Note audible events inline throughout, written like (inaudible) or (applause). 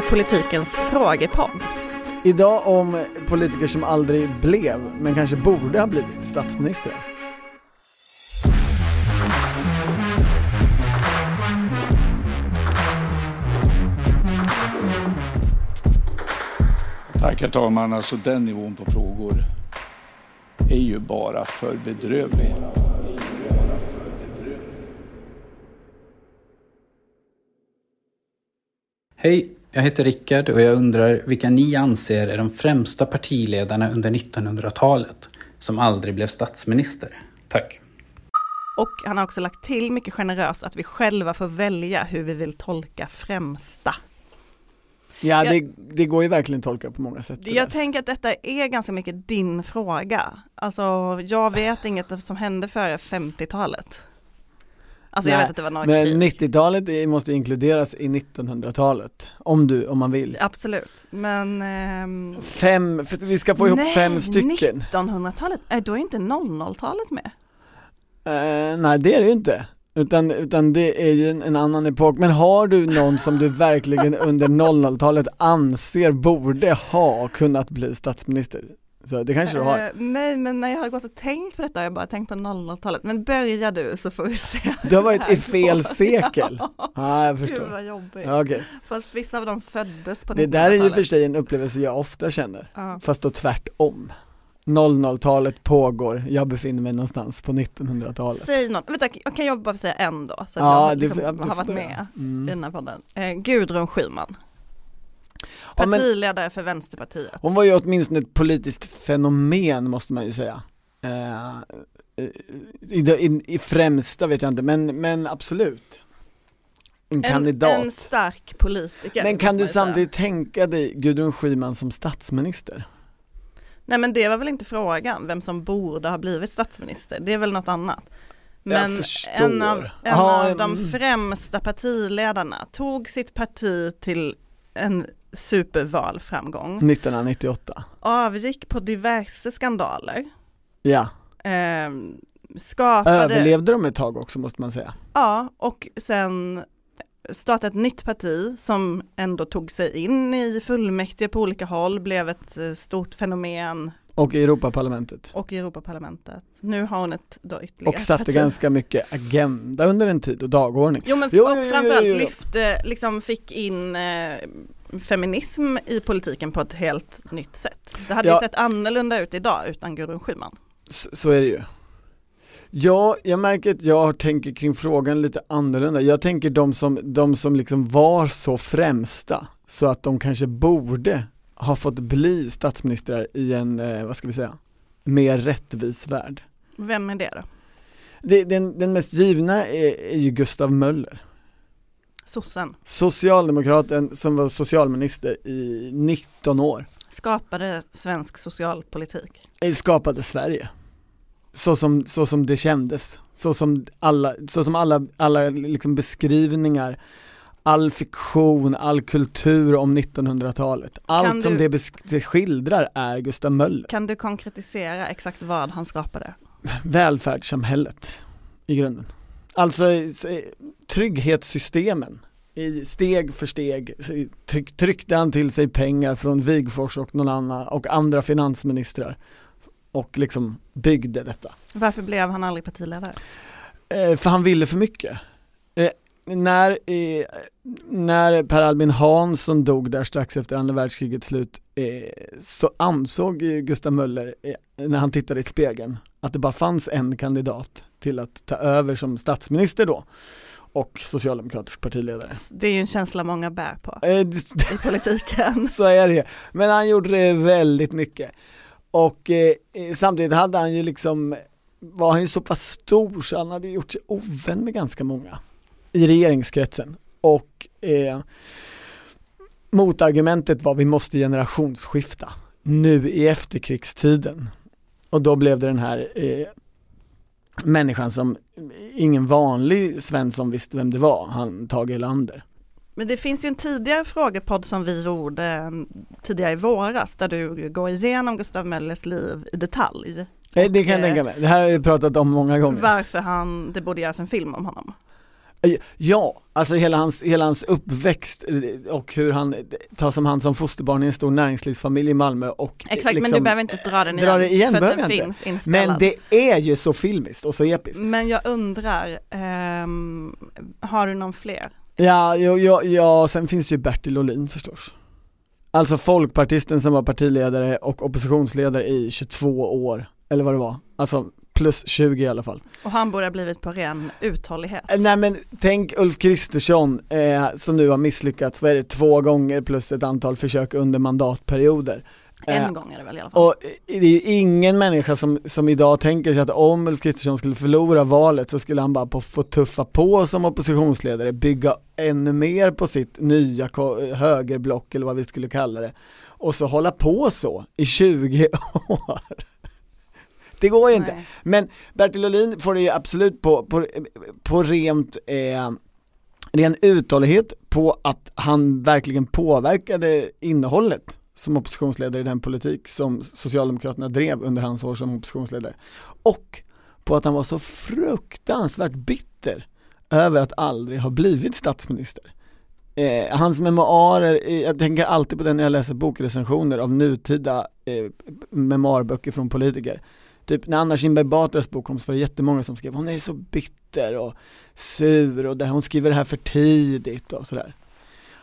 är politikens frågepodd. Idag om politiker som aldrig blev, men kanske borde ha blivit statsminister. Tack herr talman. Alltså den nivån på frågor är ju bara för bedrövlig. Hej, jag heter Rickard och jag undrar vilka ni anser är de främsta partiledarna under 1900-talet som aldrig blev statsminister. Tack. Och han har också lagt till mycket generöst att vi själva får välja hur vi vill tolka främsta. Ja, Jag- det, det går ju verkligen att tolka på många sätt. Jag där. tänker att detta är ganska mycket din fråga. Alltså jag vet inget som hände före 50-talet. Alltså jag Nej, vet att det var några Men krig. 90-talet är- måste inkluderas i 1900-talet, om du, om man vill. Absolut, men ehm, Fem, vi ska få ihop nej, fem stycken. 1900-talet, äh, då är inte 00-talet med. Eh, nej det är det ju inte. Utan, utan det är ju en, en annan epok. Men har du någon som du verkligen under 00-talet anser borde ha kunnat bli statsminister? Så det kanske du har. Eh, nej, men när jag har gått och tänkt på detta har jag bara tänkt på 00-talet. Men börja du så får vi se. Du har varit i det fel sekel. Ja, Ja, jag Gud förstår. vad jobbigt. Ja, okej. Fast vissa av dem föddes på 1900-talet. Det där är ju för sig en upplevelse jag ofta känner, Ja. fast då tvärtom. 00-talet pågår, jag befinner mig någonstans på 1900-talet. Säg något, vänta, jag kan jag bara säga en då? Så att Ja, jag det liksom ja, det har varit får jag. med Mm. i den här podden. Eh, Gudrun Schyman, Ja, partiledare för Vänsterpartiet. hon var ju åtminstone ett politiskt fenomen måste man ju säga. Eh, i, i, I främsta vet jag inte, men, men absolut. En, kandidat. En stark politiker. men kan du säga. samtidigt tänka dig Gudrun Schyman som statsminister? Nej men det var väl inte frågan, vem som borde ha blivit statsminister, det är väl något annat. Men en av, en Ja, av de främsta partiledarna tog sitt parti till en supervalframgång, 1998. avgick på diverse skandaler, Ja, eh, skapade, överlevde de ett tag också måste man säga. ja och sen startade ett nytt parti som ändå tog sig in i fullmäktige på olika håll, blev ett eh, stort fenomen Och i Europaparlamentet. och i Europaparlamentet. Nu har hon ett då ytterligare Och satte parti. ganska mycket agenda under en tid och dagordning. Jo men Jo, och framförallt jo, jo. lyfte, liksom fick in eh, feminism i politiken på ett helt nytt sätt. Det hade Ja. ju sett annorlunda ut idag utan Gudrun Schyman. Så, så är det ju. Ja, jag märker att jag tänker kring frågan lite annorlunda. Jag tänker de som, de som liksom var så främsta så att de kanske borde ha fått bli statsministrar i en, eh, vad ska vi säga, mer rättvis värld. Vem är det då? Det, den, den mest givna är, är ju Gustav Möller. Sossen Socialdemokraten som var socialminister i 19 år. skapade svensk socialpolitik. eh, skapade Sverige. Så som, så som det kändes, så som alla, så som alla, alla liksom beskrivningar, all fiktion, all kultur om 1900-talet, allt Kan som du- det, skildrar är Gustav Möller. Kan du konkretisera exakt vad han skapade? (laughs) Välfärdssamhället i grunden. Alltså trygghetssystemen, i steg för steg tryck, tryckte han till sig pengar från Wigforss och någon annan och andra finansministrar och liksom byggde detta. Varför blev han aldrig partiledare? Eh, för han ville för mycket. När, eh, när Per Albin Hansson dog där strax efter andra världskrigets slut eh, så ansåg ju Gustav Möller, eh, när han tittade i spegeln, att det bara fanns en kandidat till att ta över som statsminister då och socialdemokratisk partiledare. Det är ju en känsla många bär på Eh, i politiken. (laughs) så är det Men han gjorde det väldigt mycket. Och eh, eh, samtidigt hade han ju liksom, var han ju så pass stor så han hade gjort sig ovän med ganska många i regeringskretsen. Och eh, motargumentet var vi måste generationsskifta nu i efterkrigstiden. Och då blev det den här eh, människan som ingen vanlig Svensson visste vem det var, han Tage Erlander. Men det finns ju en tidigare frågepodd som vi gjorde eh, tidigare i våras där du går igenom Gustav Möllers liv i detalj. Eh, Det kan jag eh, tänka mig, det här har vi pratat om många gånger. Varför han, det borde göras en film om honom. Eh, Ja, alltså hela hans, hela hans uppväxt eh, och hur han eh, tas om hand som fosterbarn i en stor näringslivsfamilj i Malmö och Exakt, men liksom- du behöver inte dra den igen, dra det igen för att den inte. finns inspelad. Men det är ju så filmiskt och så episkt. Men jag undrar, ehm, har du någon fler? Ja, ja, ja, ja, sen finns ju Bertil Ohlin förstås. Alltså folkpartisten som var partiledare och oppositionsledare i 22 år, eller vad det var, alltså plus 20 i alla fall. Och han borde ha blivit på ren uthållighet. Eh, Nej men tänk Ulf Kristersson eh, som nu har misslyckats, vad är det, två gånger plus ett antal försök under mandatperioder. Eh, En gång är det väl i alla fall. Och eh, det är ju ingen människa som, som idag tänker sig att om Ulf Kristersson skulle förlora valet så skulle han bara få tuffa på som oppositionsledare, bygga ännu mer på sitt nya högerblock eller vad vi skulle kalla det. Och så hålla på så i 20 (laughs) år. Det går ju inte. Nej. Men Bertil Ohlin får det ju absolut på, på, på rent eh, ren uthållighet på att han verkligen påverkade innehållet som oppositionsledare i den politik som Socialdemokraterna drev under hans år som oppositionsledare. Och på att han var så fruktansvärt bitter över att aldrig ha blivit statsminister. Eh, hans memoarer, eh, jag tänker alltid på den när jag läser bokrecensioner av nutida eh, memoarböcker från politiker. Typ när Anna Kinberg Batras bok kom så var det jättemånga som skrev hon är så bitter och sur och hon skriver det här för tidigt och sådär.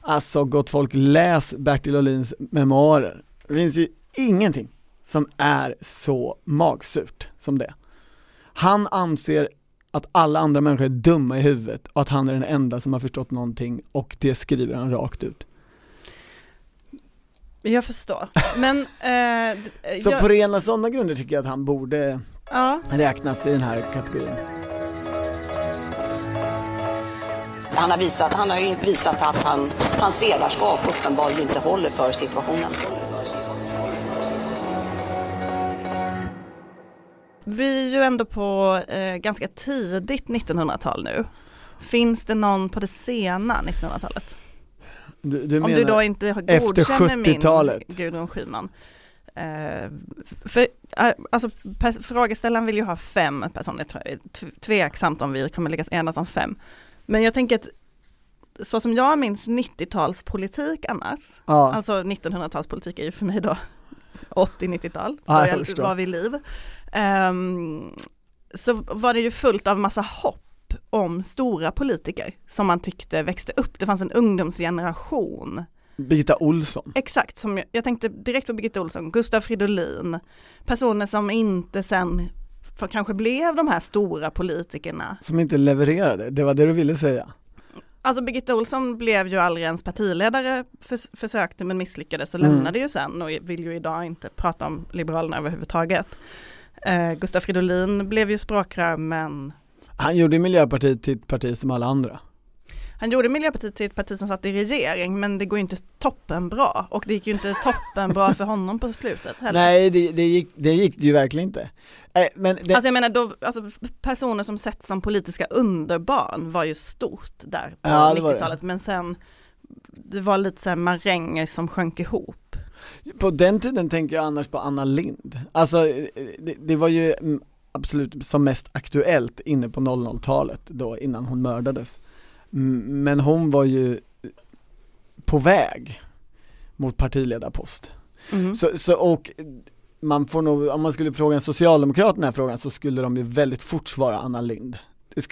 Alltså gott folk, läs Bertil Ohlins memoarer. Det finns ju ingenting som är så magsurt som det. Han anser att alla andra människor är dumma i huvudet och att han är den enda som har förstått någonting och det skriver han rakt ut. Jag förstår. Men, eh, Så jag, på rena sådana grunder tycker jag att han borde ja, räknas i den här kategorin. Han har, visat, han har ju visat att han, hans ledarskap uppenbarligen inte håller för situationen. vi är ju ändå på eh, ganska tidigt 1900-tal nu. Finns det någon på det sena 1900-talet? Du, du Om du då inte godkänner min 70-talet? Gudrun Schyman. Eh, för, eh, alltså, frågeställaren vill ju ha fem personer, tveksamt om vi kommer lyckas enas om fem. Men jag tänker att så som jag minns 90-talspolitik annars, Ja, alltså 1900-talspolitik är ju för mig då 80-90-tal, Ja, då jag var vid liv. Ehm, så var det ju fullt av massa hopp om stora politiker som man tyckte växte upp. Det fanns en ungdomsgeneration Birgitta Olsson. Exakt, som jag, jag tänkte direkt på Birgitta Olsson, Gustav Fridolin, personer som inte sen för kanske blev de här stora politikerna. Som inte levererade, det var det du ville säga. Alltså Birgitta Olsson blev ju aldrig ens partiledare, förs försökte men misslyckades och Mm. lämnade ju sen och vill ju idag inte prata om Liberalerna överhuvudtaget. Eh, Gustav Fridolin blev ju språkrör men Han gjorde Miljöpartiet till ett parti som alla andra. han gjorde Miljöpartiet till ett parti som satt i regering men det går ju inte toppen bra och det gick ju inte (laughs) toppen bra för honom på slutet heller. Nej det, det, gick, det gick ju verkligen inte. Eh, men det, Alltså jag menar då, alltså personer som sett som politiska underbarn var ju stort där på Ja, det var det. 90-talet men sen det var lite så här maränger som sjönk ihop. på den tiden tänker jag annars på Anna Lind. Alltså eh, det, det var ju mm, absolut som mest aktuellt inne på 00-talet då innan hon mördades. Men hon var ju på väg mot partiledarpost. Mm. Så, så och man får nog, om man skulle fråga en socialdemokrat den här frågan så skulle de ju väldigt fort svara Anna Lind.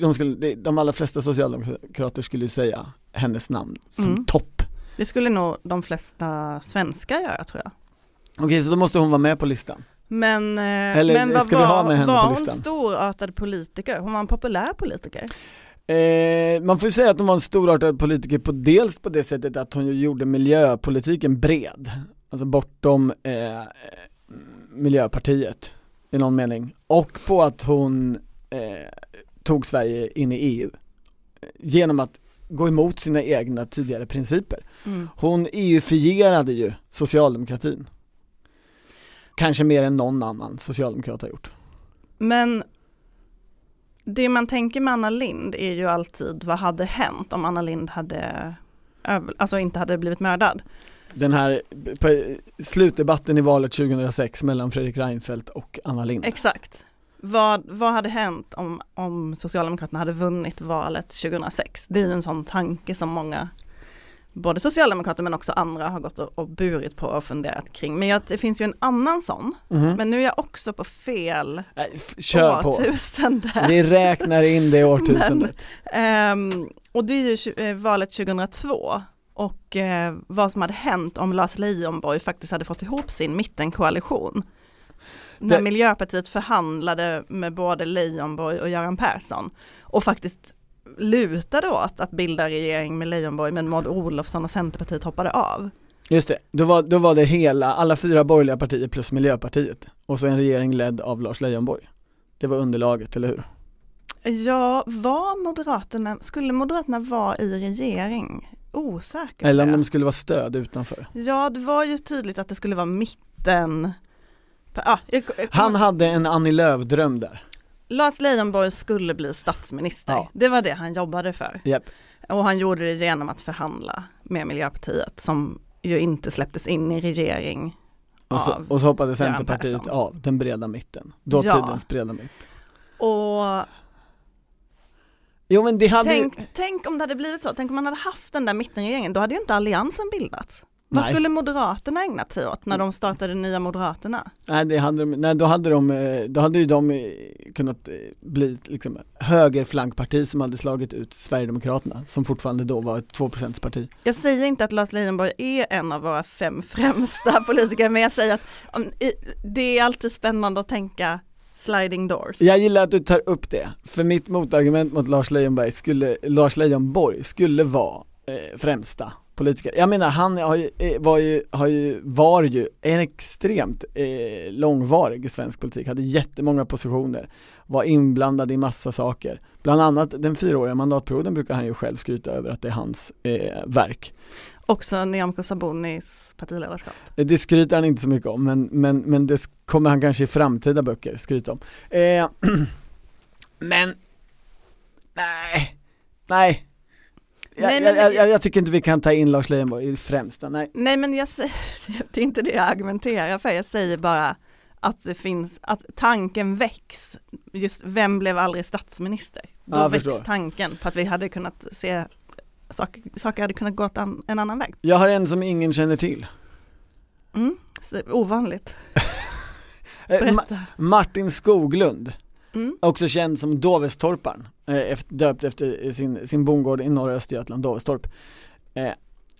De, skulle, de allra flesta socialdemokrater skulle ju säga hennes namn som Mm. topp. Det skulle nog de flesta svenskar göra tror jag. Okej, så då måste hon vara med på listan. Men, eh, Eller men vad var, var hon storartad politiker? Hon var en populär politiker. Eh, man får ju säga att hon var en storartad politiker på dels på det sättet att hon gjorde miljöpolitiken bred, alltså bortom eh, Miljöpartiet i någon mening, och på att hon eh, tog Sverige in i EU genom att gå emot sina egna tidigare principer. Mm. Hon EU-fierade ju socialdemokratin. Kanske mer än någon annan socialdemokrat har gjort. Men det man tänker med Anna Lind är ju alltid vad hade hänt om Anna Lind hade, alltså inte hade blivit mördad. Den här slutdebatten i valet 2006 mellan Fredrik Reinfeldt och Anna Lindh. Exakt. Vad, vad hade hänt om, om Socialdemokraterna hade vunnit valet 2006? Det är ju en sån tanke som många, både Socialdemokrater men också andra har gått och, och burit på och funderat kring. Men jag, det finns ju en annan sån, Mhm. men nu är jag också på fel Nej, Kör på. årtusende. Vi räknar in det årtusendet. (laughs) Ehm, och det är ju eh, valet 2002 och eh, vad som hade hänt om Lars Leijonborg faktiskt hade fått ihop sin mittenkoalition. När Det- Miljöpartiet förhandlade med både Leijonborg och Göran Persson och faktiskt lutade åt att bilda regering med Leijonborg men Maud Olofsson och Centerpartiet hoppade av. Just det, då var, då var det hela, alla fyra borgerliga partier plus Miljöpartiet och så en regering ledd av Lars Leijonborg. Det var underlaget, eller hur? Ja, var Moderaterna, skulle Moderaterna vara i regering? Osäker Eller om de skulle vara stöd utanför. Ja, det var ju tydligt att det skulle vara mitten. Ja, jag, jag, Han hade en Annie Lööf-dröm där. Lars Leijonborg skulle bli statsminister. Ja. Det var det han jobbade för. Japp. Och han gjorde det genom att förhandla med Miljöpartiet som ju inte släpptes in i regering Och så, och så hoppade Centerpartiet av den breda mitten. Dåtidens breda mitt. Och Jo men det hade tänk, tänk om det hade blivit så, tänk om man hade haft den där mittenregeringen, då hade ju inte alliansen bildats. Vad Nej. skulle Moderaterna ägnat sig åt när de startade nya Moderaterna? Nej, det hade de, nej då hade de, eh, då hade ju de eh, kunnat eh, bli liksom högerflankparti som hade slagit ut Sverigedemokraterna som fortfarande då var ett 2% parti. Jag säger inte att Lars Leijonborg är en av våra fem (laughs) främsta politiker, men jag säger att det är alltid spännande att tänka sliding doors. Jag gillar att du tar upp det, för mitt motargument mot Lars Leijonborg skulle, Lars Leijonborg skulle vara eh, främsta politiker. Jag menar han har ju, eh, var ju, har ju, var ju en extremt eh, långvarig i svensk politik, hade jättemånga positioner, var inblandad i massa saker. Bland annat den fyraåriga mandatperioden brukar han ju själv skryta över att det är hans eh, verk. Också Nyamko Sabunis partiledarskap. Eh, Det skryter han inte så mycket om, men, men, men det kommer han kanske i framtida böcker skryta om. Eh, (clears throat) men, nej, nej. Nej, men- jag, jag, jag tycker inte vi kan ta in Lars Leijonborg i främsta, nej. Nej men jag säger, (laughs) det är inte det jag argumenterar för, jag säger bara att det finns, att tanken väcks, just vem blev aldrig statsminister? Då Ja, väcks förstår. tanken på att vi hade kunnat se, saker, saker hade kunnat gå an, en annan väg. Jag har en som ingen känner till. Mm, ovanligt. (laughs) Eh, Ma-. Martin Skoglund, Mm. också känd som Dovestorparen, Eh, efter, döpt efter sin, sin bondgård i norra Östergötland, Dovestorp. Eh,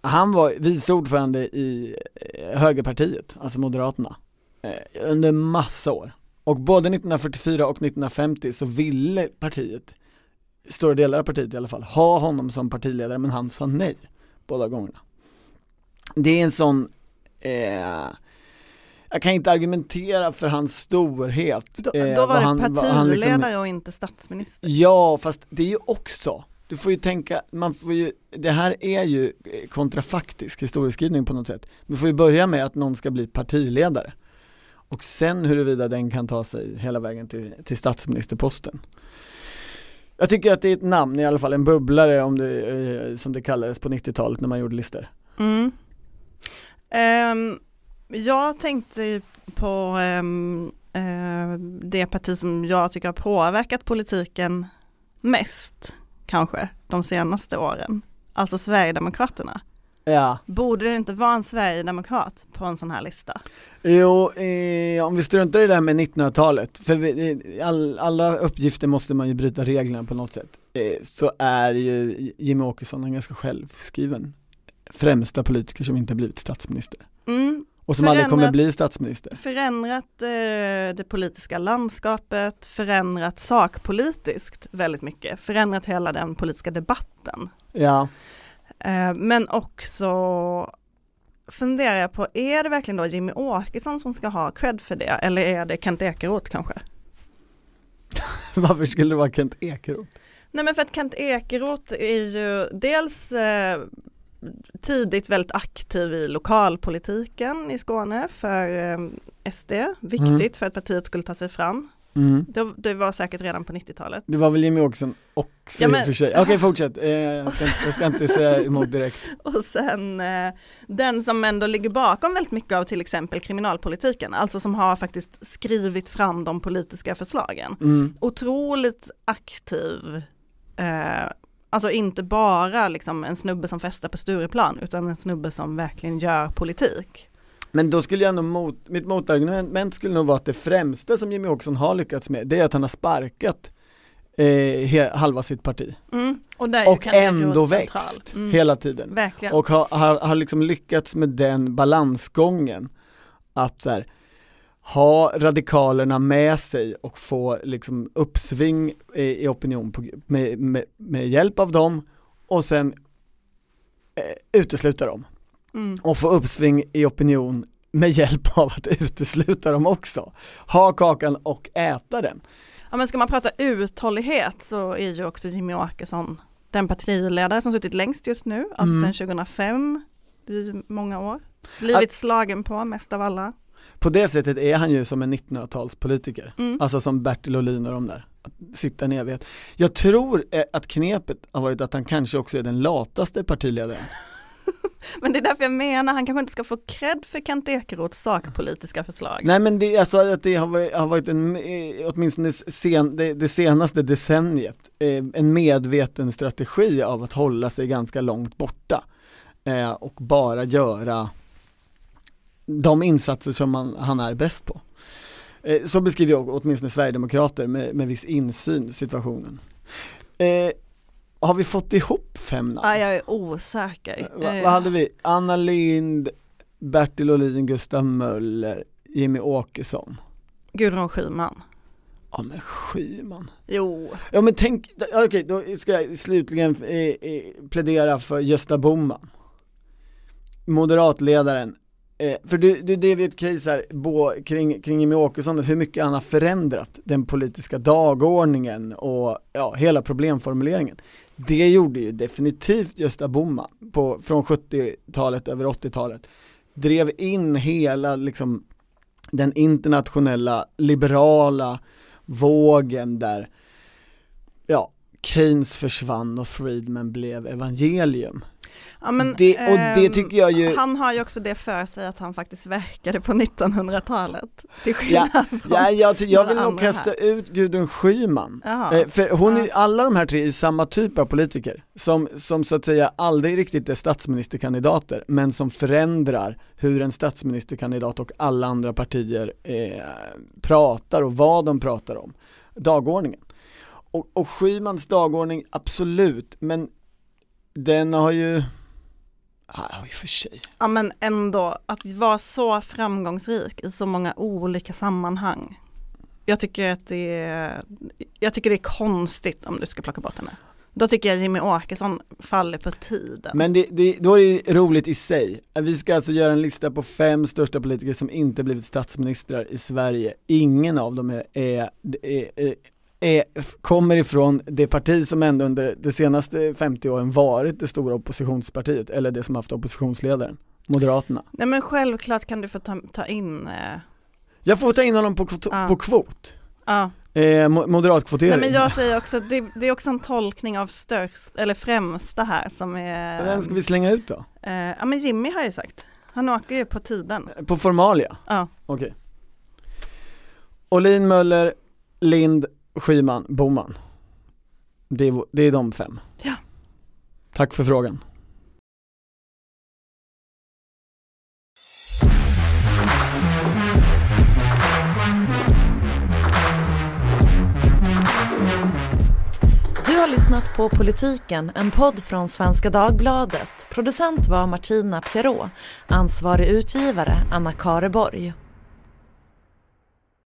han var vice ordförande i eh, högerpartiet, alltså Moderaterna, eh, under massa år. Och både 1944 och 1950 så ville partiet, stora delar av partiet i alla fall, ha honom som partiledare men han sa nej båda gångerna. Det är en sån, eh, jag kan inte argumentera för hans storhet. Då, eh, då var det han- vad partiledare liksom- och inte statsminister. Ja, fast det är ju också, du får ju tänka, man får ju, det här är ju eh, kontrafaktisk historieskrivning på något sätt. Du får ju börja med att någon ska bli partiledare. Och sen huruvida den kan ta sig hela vägen till, till statsministerposten. Jag tycker att det är ett namn, i alla fall en bubblare om det, eh, som det kallades på 90-talet när man gjorde listor. Mm. Ehm, jag tänkte på ehm, eh, det parti som jag tycker har påverkat politiken mest, kanske, de senaste åren. Alltså Sverigedemokraterna. Ja, Borde det inte vara en Sverigedemokrat på en sån här lista? Jo, eh, om vi struntar i det här med 1900-talet, för vi, eh, all, alla uppgifter måste man ju bryta reglerna på något sätt, eh, så är ju Jimmie Åkesson en ganska självskriven främsta politiker som inte blivit statsminister. Mm. Och som aldrig kommer bli statsminister. Förändrat eh, det politiska landskapet, förändrat sakpolitiskt väldigt mycket, förändrat hela den politiska debatten. Ja, Eh, Men också funderar jag på, är det verkligen då Jimmy Åkesson som ska ha cred för det? Eller är det Kent Ekeroth kanske? (laughs) varför skulle det vara Kent Ekeroth? Nej men för att Kent Ekeroth är ju dels eh, tidigt väldigt aktiv i lokalpolitiken i Skåne för eh, SD, viktigt Mm. för att partiet skulle ta sig fram. Mm. Det, det var säkert redan på 90-talet. Det var väl Jimmy Åkesson också Ja, i men- och för sig. Okej (laughs) fortsätt, eh, jag, ska, inte- jag ska inte säga emot direkt. (laughs) Och sen eh, den som ändå ligger bakom väldigt mycket av till exempel kriminalpolitiken, alltså som har faktiskt skrivit fram de politiska förslagen. Mm. Otroligt aktiv, eh, alltså inte bara liksom en snubbe som festar på Stureplan, utan en snubbe som verkligen gör politik. Men då skulle jag ändå mot, mitt motargument skulle nog vara att det främsta som Jimmy Åkesson har lyckats med, det är att han har sparkat eh, halva sitt parti. Mm. Och, Och ändå växt. Mm. hela tiden. Verkligen. Och har, har, har liksom lyckats med den balansgången att så här, ha radikalerna med sig och få liksom uppsving i, i opinion på, med, med, med hjälp av dem och sen eh, utesluta dem Mm. och få uppsving i opinion med hjälp av att utesluta dem också. Ha kakan och äta den. Ja men ska man prata uthållighet så är ju också Jimmy Åkesson den partiledare som suttit längst just nu, alltså Mm. sedan 2005, i många år. Blivit slagen på mest av alla. På det sättet är han ju som en 1900-talspolitiker. Mm. Alltså som Bertil Ohlin och de där, att sitta en evighet. Jag tror eh, att knepet har varit att han kanske också är den lataste partiledaren. (laughs) Men det är därför jag menar, han kanske inte ska få cred för Kent Ekeroths sakpolitiska förslag. Nej men det, alltså att det har varit, en, eh, åtminstone sen, det, det senaste decenniet, eh, en medveten strategi av att hålla sig ganska långt borta. Och bara göra de insatser som man, han är bäst på. Eh, så beskriver jag åtminstone Sverigedemokrater med, med viss insyn situationen. Eh, har vi fått ihop fem namn? Ja, jag är osäker. Eh, vad hade vi? Anna Lind, Bertil Ohlin, Gustav Möller, Jimmy Åkesson. Gudrun Schyman. Ja men Schyman. Jo, Ja men tänk, okej då ska jag slutligen eh, eh, plädera för Gösta Bohman. Moderatledaren. Eh, för du, du drev ju ett case här bo, kring, kring Jimmie Åkesson, hur mycket han har förändrat den politiska dagordningen och ja, hela problemformuleringen. Det gjorde ju definitivt Gösta Bohman på, från 70-talet över 80-talet. Drev in hela liksom den internationella liberala vågen där ja, Keynes försvann och Friedman blev evangelium ja, men, Det- och det ehm, tycker jag ju- Han har ju också det för sig att han faktiskt verkade på (laughs) 1900-talet. Till skillnad från Ja, jag, jag vill nog kasta här. ut Gudrun Schyman. Jaha. Eh, för hon är, Ja. alla de här tre är samma typ av politiker, som, som så att säga aldrig riktigt är statsministerkandidater, men som förändrar hur en statsministerkandidat och alla andra partier eh, pratar och vad de pratar om, dagordningen. Och, och Schymans dagordning, absolut, men den har ju, ja, i och för sig. Ja men ändå, att vara så framgångsrik i så många olika sammanhang. Jag tycker att det är, jag tycker det är konstigt om du ska plocka bort henne. Då tycker jag Jimmy Åkesson faller på tiden. Men det, det, då är det roligt i sig. Vi ska alltså göra en lista på fem största politiker som inte blivit statsministrar i Sverige. Ingen av dem är, är, är, är, är kommer ifrån det parti som ändå under de senaste 50 åren varit det stora oppositionspartiet, eller det som haft oppositionsledaren, Moderaterna. Nej men självklart kan du få ta, ta in, eh, Jag får ta in honom på, kvot, Ja. på kvot, ja. eh, mo- moderatkvotering. Nej, men jag säger också att det, det är också en tolkning av störst, eller främsta här som är, Vem ska vi slänga ut då? eh, ja men Jimmy har ju sagt, han åker ju på tiden. På formalia? Ja. Okej. Olin, Möller, Lind, Schyman, Boman. Det är, det är de fem. Ja. Tack för frågan. Du har lyssnat på Politiken, en podd från Svenska Dagbladet. Producent var Martina Pierrot, ansvarig utgivare Anna Kareborg.